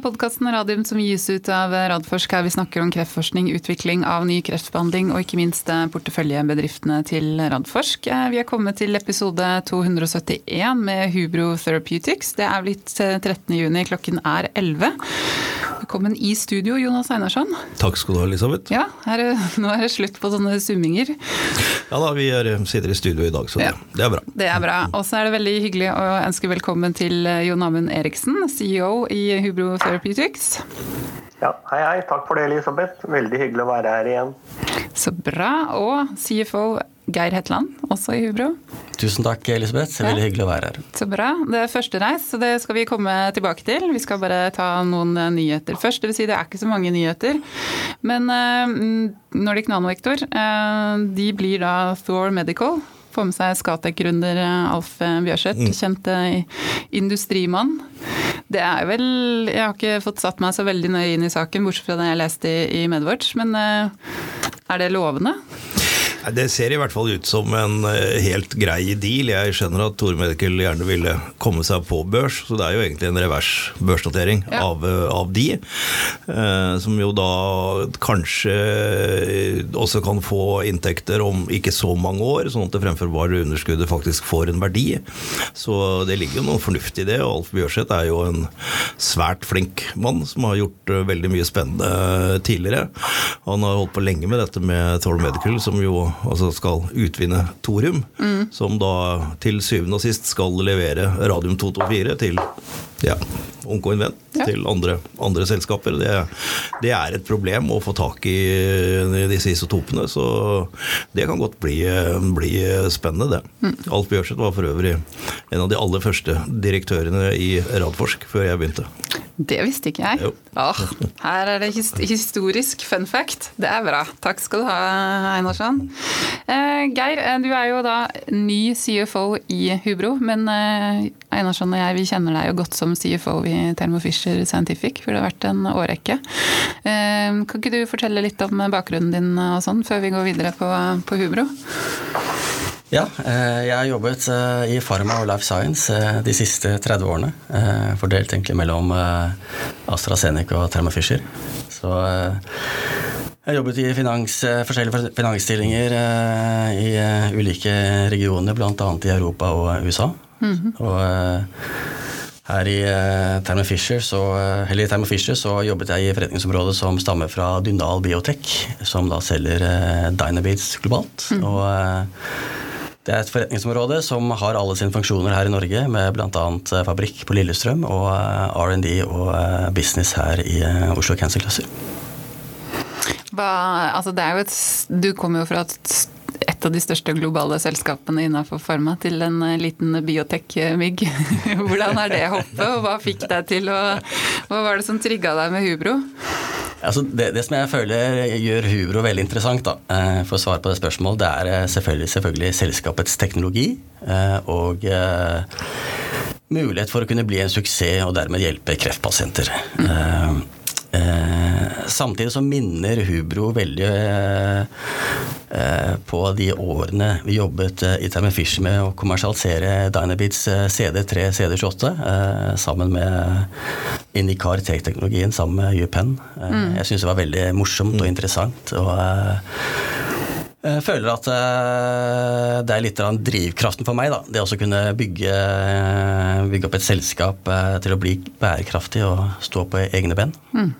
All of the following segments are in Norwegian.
Podkasten Radium som gis ut av Radforsk, her vi snakker om kreftforskning, utvikling av ny kreftbehandling og ikke minst porteføljebedriftene til Radforsk. Vi er kommet til episode 271 med Hubro Therapeutics. Det er blitt 13. juni, klokken er 11. Velkommen i studio, Jonas Einarsson. Takk skal du ha, Elisabeth. Ja, er, Nå er det slutt på sånne summinger. Ja da, vi er, sitter i studio i dag, så ja. det, det, er bra. Det er bra. Og så er det veldig hyggelig å ønske velkommen til Jon Amund Eriksen, CEO i Hubro Therapeutics. Ja, hei, hei. Takk for det, Elisabeth. Veldig hyggelig å være her igjen. Så bra. Og CFO Geir Hetland, også i Hubro. Tusen takk, Elisabeth. Det er veldig hyggelig å være her. Så bra. Det er første reis, så det skal vi komme tilbake til. Vi skal bare ta noen eh, nyheter først. Det vil si, det er ikke så mange nyheter. Men uh, Nordic Nanovektor, uh, de blir da Thor Medical. Får med seg Scatec-gründer Alf Bjørseth, mm. kjent industrimann. Det er vel Jeg har ikke fått satt meg så veldig nøye inn i saken, bortsett fra det jeg leste i, i Medwatch, men er det lovende? Det ser i hvert fall ut som en eh, helt grei deal. Jeg skjønner at Tore Medical gjerne ville komme seg på børs, så det er jo egentlig en revers børsnotering ja. av, eh, av, de. Eh, som jo da kanskje også kan få inntekter om ikke så mange år, sånn at det fremførbare underskuddet faktisk får en verdi. Så det ligger jo noe fornuftig i det. og Alf Bjørseth er jo en svært flink mann som har gjort veldig mye spennende tidligere. Han har holdt på lenge med dette med Thor Medical, som jo altså skal utvinne thorium, mm. som da til syvende og sist skal levere radium 224 til ja, Onkoinvent, ja. til andre, andre selskaper. Det, det, er et problem å få tak i disse isotopene, så det kan godt bli, bli spennende, det. Mm. Alf Bjørseth var for øvrig en av de aller første direktørene i Radforsk før jeg begynte. Det visste ikke jeg. Åh, her er det historisk fun fact. Det er bra. Takk skal du ha, Einarsson. Eh, Geir, eh, du er jo da ny CFO i Hubro, men eh, Einarsson og jeg vi kjenner deg jo godt som CFO i Thermo Fisher Scientific, for det har vært en årrekke. Eh, kan ikke du fortelle litt om bakgrunnen din og sånn, før vi går videre på, på Hubro? Ja, eh, jeg har jobbet eh, i Pharma og Life Science eh, de siste 30 årene. Fordelt egentlig mellom AstraZeneca og Thermo Fisher. Så jeg har jobbet i finans, forskjellige finansstillinger i ulike regioner, bl.a. i Europa og USA. Mm -hmm. Og her i Thermo Fisher, så, eller i Thermo Fisher så jobbet jeg i forretningsområdet som stammer fra Dynal Biotech, som da selger Dynabeats globalt. Mm. Og det er et forretningsområde som har alle sine funksjoner her i Norge, med bl.a. Eh, fabrikk på Lillestrøm og eh, R&D og eh, business her i Oslo Cancer Cluster. Altså et, du kommer jo fra et, et, av de største globale selskapene innenfor Pharma til en liten biotek-migg. Hvordan er det hoppet, og hva fikk deg til å Hva var det som trigga deg med Hubro? Altså det, det, som jeg føler gjør Hubro veldig interessant, da, eh, for å svare på det spørsmålet, det er eh, selvfølgelig, selvfølgelig selskapets teknologi eh, og mulighet for å kunne bli en suksess og dermed hjelpe kreftpasienter. Mm. Eh, samtidig så minner Hubro veldig eh, på de årene vi jobbet eh, i Thermo Fisher med å kommersialisere Dynabeats CD3, CD28 sammen med Indicar Tech-teknologien sammen med UPenn. Mm. Jeg syns det var veldig morsomt og interessant. og jeg føler at eh, det er litt av drivkraften for meg. Da. Det å kunne bygge, bygge, opp et selskap eh, til å bli bærekraftig og stå på egne ben. Mm.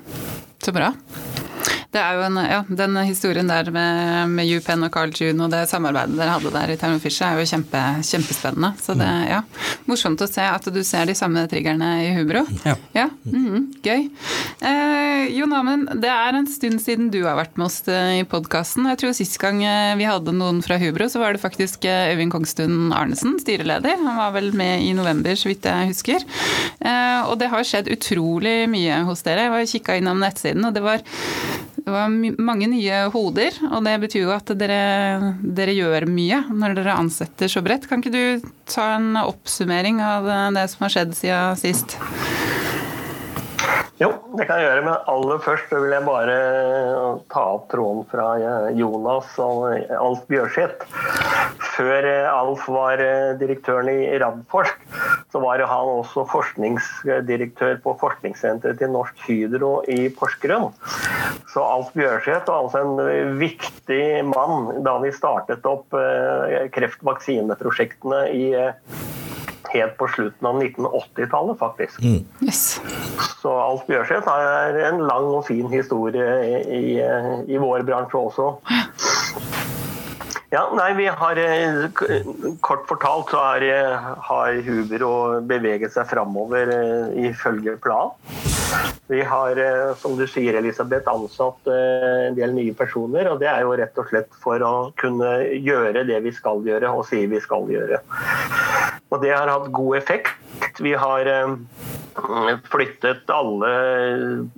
Så bra. Det er jo en, ja, Den historien der med, med UPenn og Carl June og det samarbeidet dere hadde der i Termo Fisher er jo kjempe, kjempespennende. Så det er ja, morsomt å se at du ser de samme triggerne i Hubro. Ja. ja mm, gøy. Eh, Jon Amund, det er en stund siden du har vært med oss eh, i podkasten. Jeg tror sist gang eh, vi hadde noen fra Hubro, så var det faktisk eh, Øyvind Kongstuen Arnesen, styreleder. Han var vel med i november, så vidt jeg husker. Og det har skjedd utrolig mye hos dere. Jeg var kikka innom nettsiden, og det var det var mange nye hoder, og det betyr jo at dere, dere, gjør mye når dere ansetter så bredt. Kan ikke du ta en oppsummering av det som har skjedd siden sist? Jo, det kan jeg gjøre, men aller først vil jeg bare ta opp tråden fra Jonas og Alf Bjørseth. Før Alf var direktøren i Radforsk, så var han også forskningsdirektør på forskningssenteret til Norsk Hydro i Porsgrunn. Så Alf Bjørseth var altså en viktig mann da vi startet opp kreftvaksineprosjektene i helt på slutten av 1980-tallet, faktisk. Mm. Yes. Så Alf Bjørseth har en lang og fin historie i, i, i vår bransje også. Ja, nei, vi har Kort fortalt så har, har Hubro beveget seg framover ifølge planen. Vi har, som du sier, Elisabeth, ansatt en del nye personer. Og det er jo rett og slett for å kunne gjøre det vi skal gjøre og si vi skal gjøre. Og det har hatt god effekt. Vi har eh, flyttet alle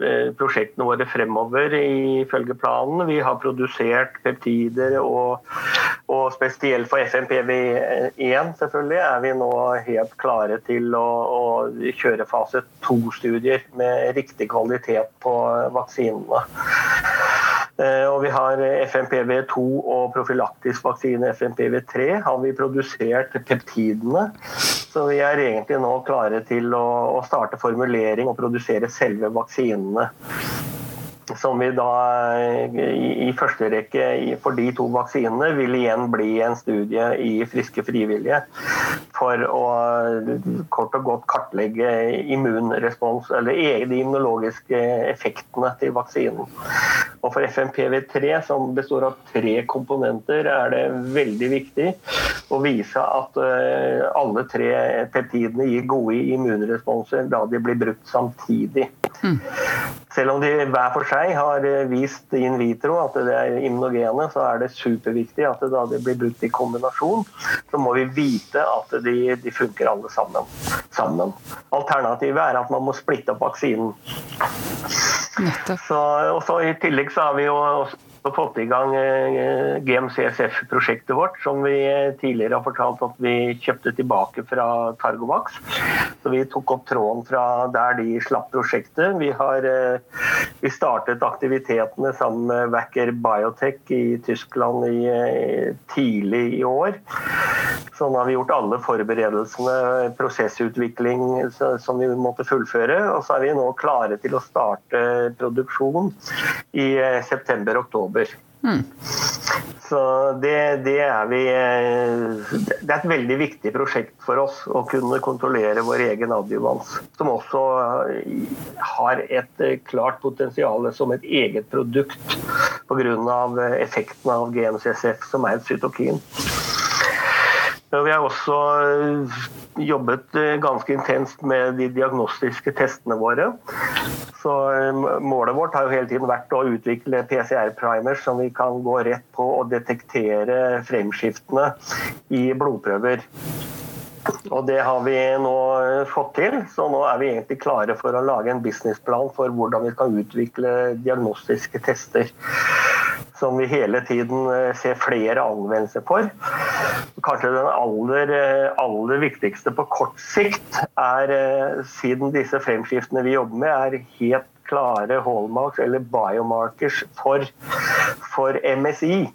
eh, prosjektene våre fremover ifølge planen. Vi har produsert peptider, og, og spesielt for FMPV1 selvfølgelig er vi nå helt klare til å, å kjøre fase to-studier med riktig kvalitet på vaksinene. Eh, og vi har FMPV2 og profylaktisk vaksine FMPV3 har vi produsert peptidene. Så vi er egentlig nå klare til å, starte formulering og produsere selve vaksinene som vi da i, i første rekke for de to vaksinene vil igjen bli en studie i friske frivillige. For å kort og godt kartlegge immunrespons, eller de immunologiske effektene til vaksinen. Og for FMPV3, som består av tre komponenter, er det veldig viktig å vise at eh, alle tre peptidene gir gode immunresponser da de blir brukt samtidig. Mm. Selv om de hver for seg har eh, vist in vitro at det er immunogene, så er det superviktig at det, da de blir brukt i kombinasjon, så må vi vite at de, de funker alle sammen. sammen. Alternativet er at man må splitte opp vaksinen. Så, og så I tillegg så har vi jo også fått i gang eh, GMCSF-prosjektet vårt, som vi tidligere har fortalt at vi kjøpte tilbake fra Targovax. Så vi tok opp tråden fra der de slapp prosjektet. Vi har eh, vi startet aktivitetene sammen med Wacker Biotech i Tyskland i, eh, tidlig i år. Sånn har vi gjort alle forberedelsene, prosessutvikling som vi måtte fullføre. Og så er vi nå klare til å starte produksjon i september-oktober. Mm. Så det, det, er vi Det er et veldig viktig prosjekt for oss å kunne kontrollere vår egen adjuvans. Som også har et klart potensial som et eget produkt pga. effekten av GMCSF, som er et cytokin. Vi har også eh, jobbet eh, ganske intenst med de diagnostiske testene våre. Så eh, Målet vårt har jo hele tiden vært å utvikle PCR-primers som vi kan gå rett på og detektere fremskiftene i blodprøver. Og Det har vi nå fått til, så nå er vi egentlig klare for å lage en businessplan for hvordan vi kan utvikle diagnostiske tester som vi hele tiden eh, ser flere anvendelser for. Kanskje den aller, eh, aller, viktigste på kort sikt er, eh, siden disse fremskiftene vi jobber med, er helt klare hallmarks eller biomarkers for, for MSI,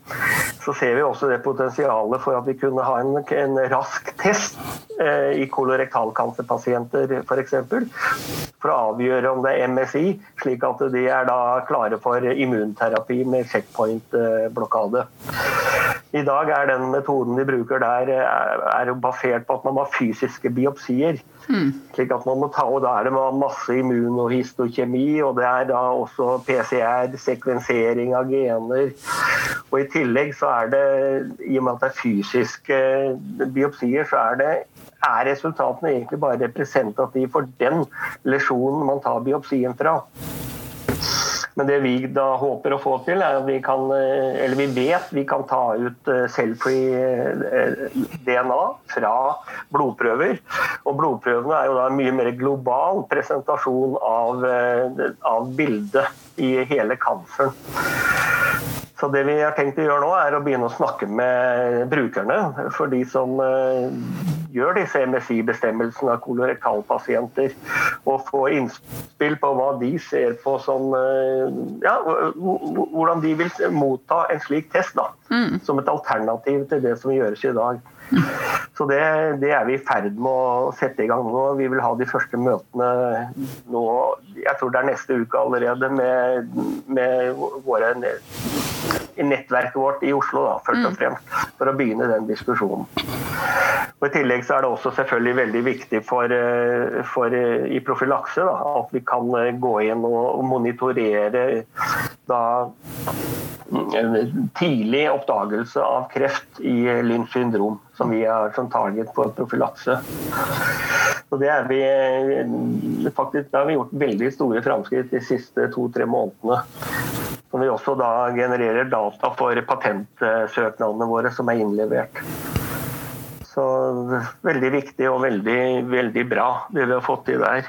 så ser vi også det potensialet for at vi kunne ha en, en rask test eh, i kolorektalkancerpasienter f.eks. For, for å avgjøre om det er MSI, slik at de er da klare for immunterapi med checkpoint-blokade. I dag er den metoden de bruker der, er, er basert på at man har fysiske biopsier. Mm. Slik at man må ta, og Da er det masse immunohistokjemi, og det er da også PCR, sekvensering av gener. Og I tillegg så er det, i og med at det er fysiske biopsier, så er, det, er resultatene egentlig bare representative for den lesjonen man tar biopsien fra. Men det vi da håper å få til, er at vi kan, eh, eller vi vet vi kan ta ut eh, cell-free eh, fra blodprøver. Og blodprøvene er jo da en mye mer global presentasjon av, av bildet i hele canceren. Så det vi har tenkt å gjøre nå, er å begynne å snakke med brukerne. For de som gjør disse MSI-bestemmelsene av kolorektalpasienter. Og få innspill på hva de ser på som uh, Ja, hvordan de vil motta en slik test. da, mm. Som et alternativ til det som gjøres i dag. Så det, det, er vi i ferd med å sette i gang nå. Vi vil ha de første møtene nå, jeg tror det er neste uke allerede, med, med våre nettverket vårt i Oslo, da, først og mm. fremst, for å begynne den diskusjonen. Og I tillegg så er det også selvfølgelig veldig viktig for, eh, for eh, i profylakse da, at vi kan eh, gå inn og monitorere da tidlig oppdagelse av kreft i Lynch syndrom, som vi har som target for profylakse. Så det, vi, faktisk, det har vi gjort veldig store framskritt de siste to-tre månedene. Som vi også da genererer data for patentsøknadene våre som er innlevert. Så veldig viktig og veldig, veldig bra, det vi har fått til der.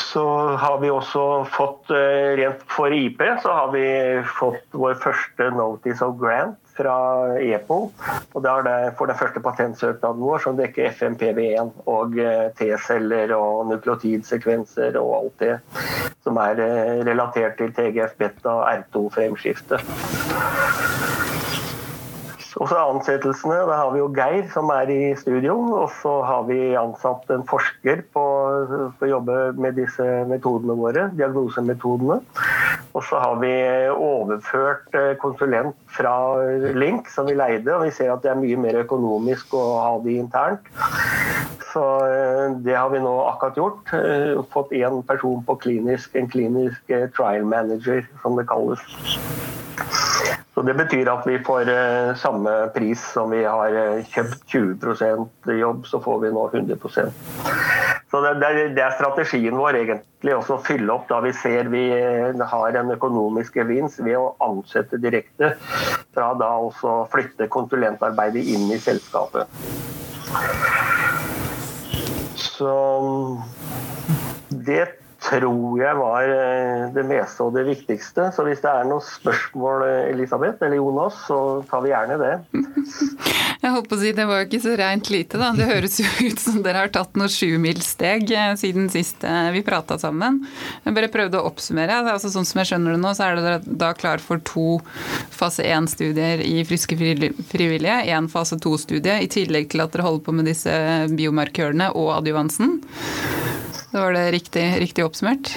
Så har vi også fått, eh, rent for IP, så har vi fått vår første Notice of Grant fra EPO. Og det er det for den første patentsøknaden vår, som dekker FMPV1 og eh, T-celler og nukleotidsekvenser og alt det som er eh, relatert til TGF-beta R2-fremskiftet. Og så ansettelsene. Da har vi jo Geir som er i studio. Og så har vi ansatt en forsker på, på å jobbe med disse metodene våre, diagnosemetodene. Og så har vi overført eh, konsulent fra Link, som vi leide. Og vi ser at det er mye mer økonomisk å ha de internt. Så eh, det har vi nå akkurat gjort. Eh, fått én person på klinisk, en klinisk trial manager, som det kalles. Så Det betyr at vi får uh, samme pris som vi har uh, kjøpt 20% jobb, så får vi nå 100% Så det, er strategien vår egentlig også å fylle opp da vi ser vi uh, har en økonomisk gevinst ved å ansette direkte, fra da også flytte konsulentarbeidet inn i selskapet. Så det tror jeg var eh, det meste og det viktigste. Så hvis det er noen spørsmål, eh, Elisabeth eller Jonas, så tar vi gjerne det. Jeg holdt på å si det var jo ikke så rent lite, da. Det høres jo ut som dere har tatt noen sjumilssteg eh, siden sist vi prata sammen. Jeg bare prøvde å oppsummere. Altså, sånn som jeg skjønner det nå, så er dere da klar for to fase 1-studier i friske frivillige. Én fase 2-studie, i tillegg til at dere holder på med disse biomarkørene og adjuvansen. Det var det riktig, riktig oppsummert?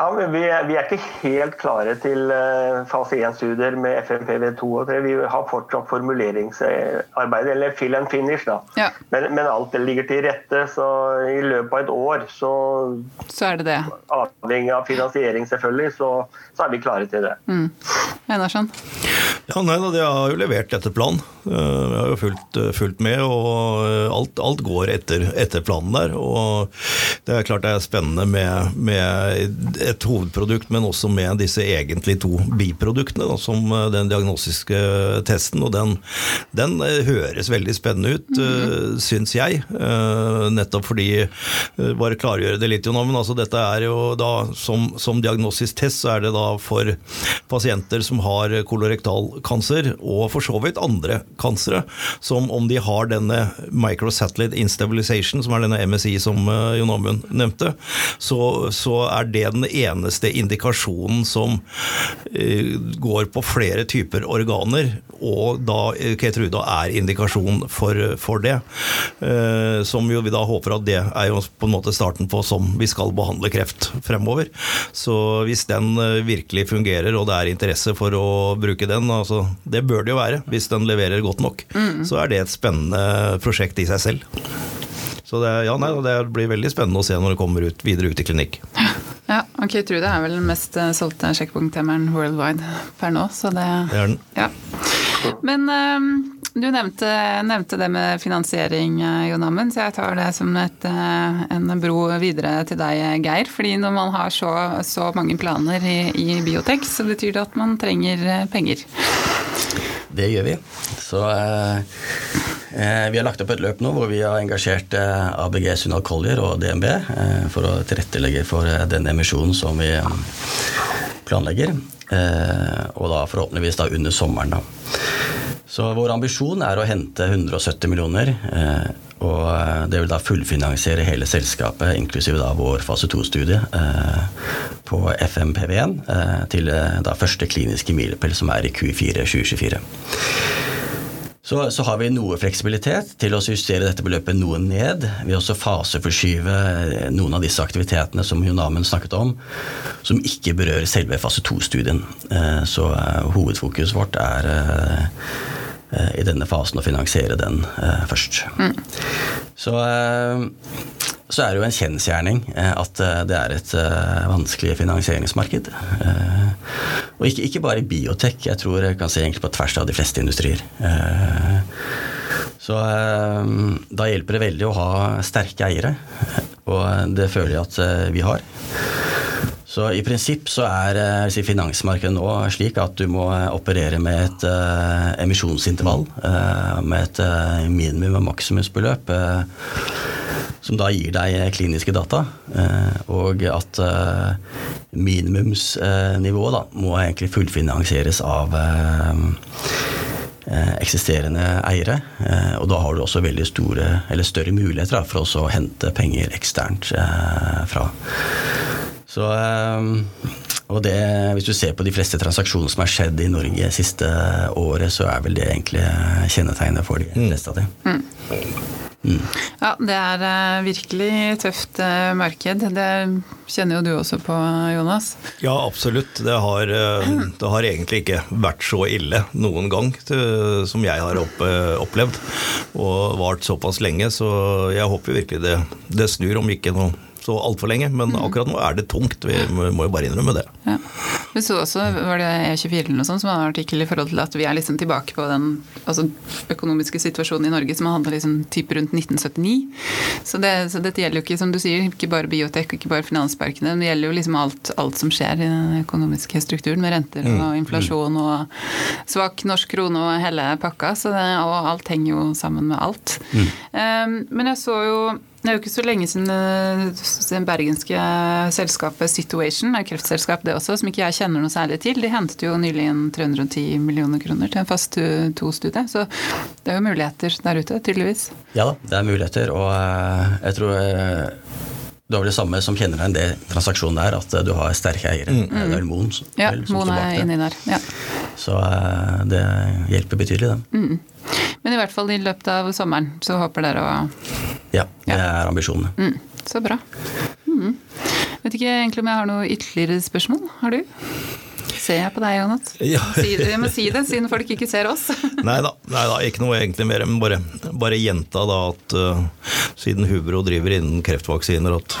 Ja, men vi vi er, ikke helt klare til uh, fase 1-studier med FMPV2 og 3. Vi har fortsatt formuleringsarbeid, eller fill and finish. da. Ja. Men, men, alt ligger til rette, så i løpet av et år så Så er det det. Avhengig av finansiering, selvfølgelig, så, så er vi klare til det. Mm. Einarsson? Ja, nei da, de har jo levert etter planen. Vi har jo fulgt, fulgt med, og alt, alt går etter, etter, planen der. Og det er klart det er spennende med, med et hovedprodukt, men også med disse egentlig to biproduktene, da, som den diagnostiske testen. Og den, den høres veldig spennende ut, mm -hmm. syns jeg. Nettopp fordi Bare klargjøre det litt, Jon, men altså dette er jo da som, som diagnostisk test, så er det da for pasienter som har kolorektal kancer, og for så vidt andre kansere, som om de har denne microsatellite instabilization, som er denne MSI som uh, Jon Amund nevnte, så, så, er det den eneste indikasjonen som uh, går på flere typer organer, og da uh, Keytruda er indikasjon for, for det. Uh, som jo vi da håper at det er jo på en måte starten på som vi skal behandle kreft fremover. Så hvis den virkelig fungerer, og det er interesse for å bruke den, altså, det bør det jo være hvis den leverer godt nok. Mm. Så er det et spennende prosjekt i seg selv. Så det, ja, nei, det blir veldig spennende å se når det kommer ut, videre ut i klinikk. Ja, ok, Trude er vel den mest eh, solgte sjekkpunkthemmeren worldwide per nå, så det, det er den. Ja. Men um, du nevnte, nevnte, det med finansiering, eh, Jon Amund, så jeg tar det som et, en bro videre til deg, Geir. Fordi når man har så, så mange planer i, i biotek, så betyr det at man trenger penger. Det gjør vi. Så eh, eh, vi har lagt opp et løp nå hvor vi har engasjert eh, ABG Sunnal Collier og DNB eh, for å tilrettelegge for eh, den emisjonen som vi eh, planlegger. og da forhåpentligvis da under sommeren, da. Så vår ambisjon er å hente 170 millioner. Og det vil da fullfinansiere hele selskapet, inklusive da vår fase 2-studie på FMPV1 til da første kliniske milepæl, som er i Q4 2024. Så, så, har vi noe fleksibilitet til å justere dette beløpet noe ned. Vi også faseforskyve noen av disse aktivitetene som Jonamen snakket om, som ikke berører selve fase 2-studien. Så hovedfokuset vårt er i denne fasen å finansiere den først. Mm. Så så er det jo en kjensgjerning eh, at eh, det er et eh, vanskelig finansieringsmarked. Og ikke, ikke bare i biotek, jeg tror jeg kan se egentlig på tvers av de fleste industrier. Så da hjelper det veldig å ha sterke eiere, og det føler jeg at vi har. Så i prinsipp så er si, finansmarkedet nå slik at du må operere med et uh, emisjonsintervall, uh, med et uh, minimum- og maksimumsbeløp som da gir deg kliniske data. Eh, og at eh, minimumsnivået da må egentlig fullfinansieres av eh, eksisterende eiere. Og da har du også veldig store, eller større muligheter for å hente penger eksternt fra. Så, og det, hvis du ser på de fleste transaksjonene som har skjedd i Norge siste året, så er vel det egentlig kjennetegnet for de fleste av dem. Mm. Mm. Ja, det er uh, virkelig tøft uh, marked. Det kjenner jo du også på, Jonas? Ja, absolutt. Det har, uh, det har egentlig ikke vært så ille noen gang til, som jeg har opp, opplevd. Og vart såpass lenge, så jeg håper virkelig det, det snur, om ikke noe så altfor lenge. Men mm. akkurat nå er det tungt. Vi må jo bare innrømme det. Ja. Vi så også, var det E24 eller noe sånt, som hadde en artikkel i forhold til at vi er liksom tilbake på den altså, økonomiske situasjonen i Norge som handla liksom type rundt 1979. Så, det, så, dette gjelder jo ikke, som du sier, ikke bare biotek, ikke bare finansparkene. Det gjelder jo liksom alt, alt, som skjer i den økonomiske strukturen, med renter og mm. inflasjon og svak norsk krone og hele pakka. Det, og alt henger jo sammen med alt. Mm. Um, men jeg så jo det er jo ikke så lenge siden eh, det bergenske selskapet Situation, er kreftselskap det også, som ikke jeg kjenner noe særlig til, de hentet jo nylig inn 310 millioner kroner til en fast to-studie. Så det er jo muligheter der ute, tydeligvis. Ja da, det er muligheter. Og eh, jeg tror eh, du har vel det samme som kjenner deg det transaksjonen der, at du har sterke eiere. Mm. Det er Moen som, ja, Moen er inni der. Ja. Så det hjelper betydelig, det. Mm. Men i hvert fall i løpet av sommeren så håper dere å Ja, det er ambisjonene. Mm, så bra. Mm. Vet ikke egentlig om jeg har noe ytterligere spørsmål. Har du? Ser jeg på deg, Jonat? Ja. Vi må si det, siden folk ikke ser oss. nei, da, nei da, ikke noe egentlig mer. Men bare, bare gjenta da at uh, siden Hubro driver innen kreftvaksiner, at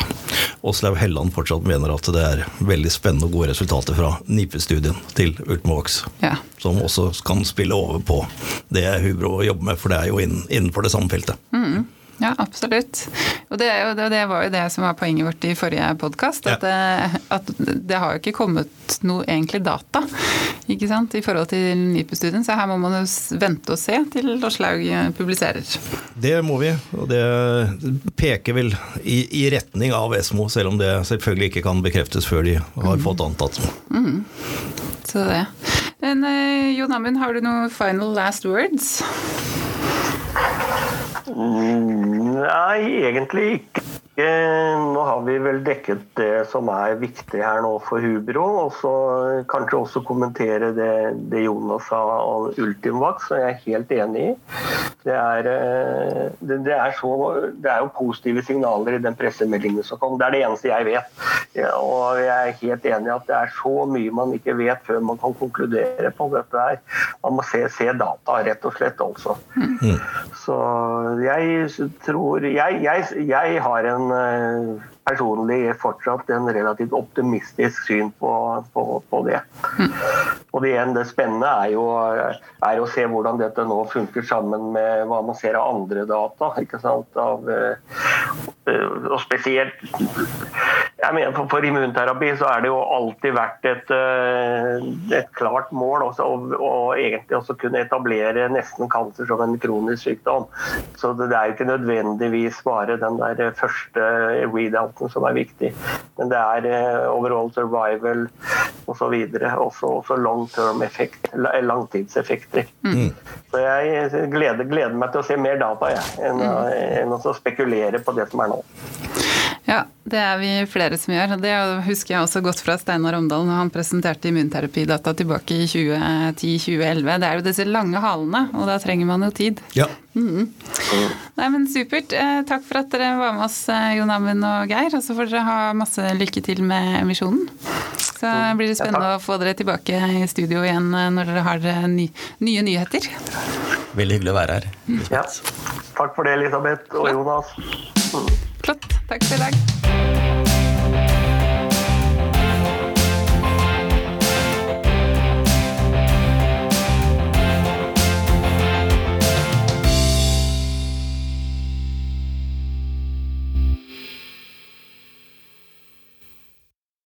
Åslaug Helland fortsatt mener at det er veldig spennende og gode resultater fra NIPE-studien til Ultimovax. Ja. Som også kan spille over på det Hubro jobber med, for det er jo innenfor det samme feltet. Mm. Ja, absolutt. Og det, jo, det, var jo det som var poenget vårt i forrige podkast. At, ja. at, det har jo ikke kommet noe egentlig data ikke sant, i forhold til NIPU-studien. Så her må man jo vente og se til Lorslaug publiserer. Det må vi, og det peker vel i, i, retning av Esmo, selv om det selvfølgelig ikke kan bekreftes før de har mm. fått antatt. Mm. Så det. Men uh, Jon Amund, har du noen final last words? Nei, egentlig ikke. Nå har vi vel dekket det som er viktig her nå for Hubro. Og så kanskje også kommentere det, det Jonas sa om Ultimvax, som jeg er helt enig i. Det er, eh, det, det, er så, det er, jo positive signaler i den pressemeldingen som kom. Det er det eneste jeg vet. Ja, og jeg er helt enig i at det er så mye man ikke vet før man kan konkludere på dette her. Man må se, se data, rett og slett, altså. Mm. Så jeg tror jeg, jeg, jeg har en Eh, personlig fortsatt en relativt optimistisk syn på, på, på det. Mm. Og det, igjen, det spennende er jo er å se hvordan dette nå funker sammen med hva man ser av andre data. ikke sant? Av, eh, og spesielt jeg mener for, for, immunterapi så er det jo alltid vært et, eh, et klart mål også, å, å, egentlig også kunne etablere nesten cancer som en kronisk sykdom. Så det, det er jo ikke nødvendigvis bare den der første readouten som er viktig. Men det er uh, overall survival osv. Også, også long term effekt, langtidseffekter. Mm. Så jeg gleder, gleder, meg til å se mer data jeg, enn, mm. enn å spekulere på det som er nå. Ja, det er vi flere som gjør. Det husker jeg også godt fra Steinar Omdal når han presenterte immunterapidata tilbake i 2010-2011. Det er jo disse lange halene, og da trenger man jo tid. Ja. Mm. Nei, men Supert. Eh, takk for at dere var med oss, eh, Jon Amund og Geir. Og så får dere ha masse lykke til med emisjonen. Så blir det spennende å få dere tilbake i studio igjen eh, når dere har ny, nye nyheter. Veldig hyggelig å være her. Ja. Takk for det, Elisabeth og Jonas. Takk for i dag.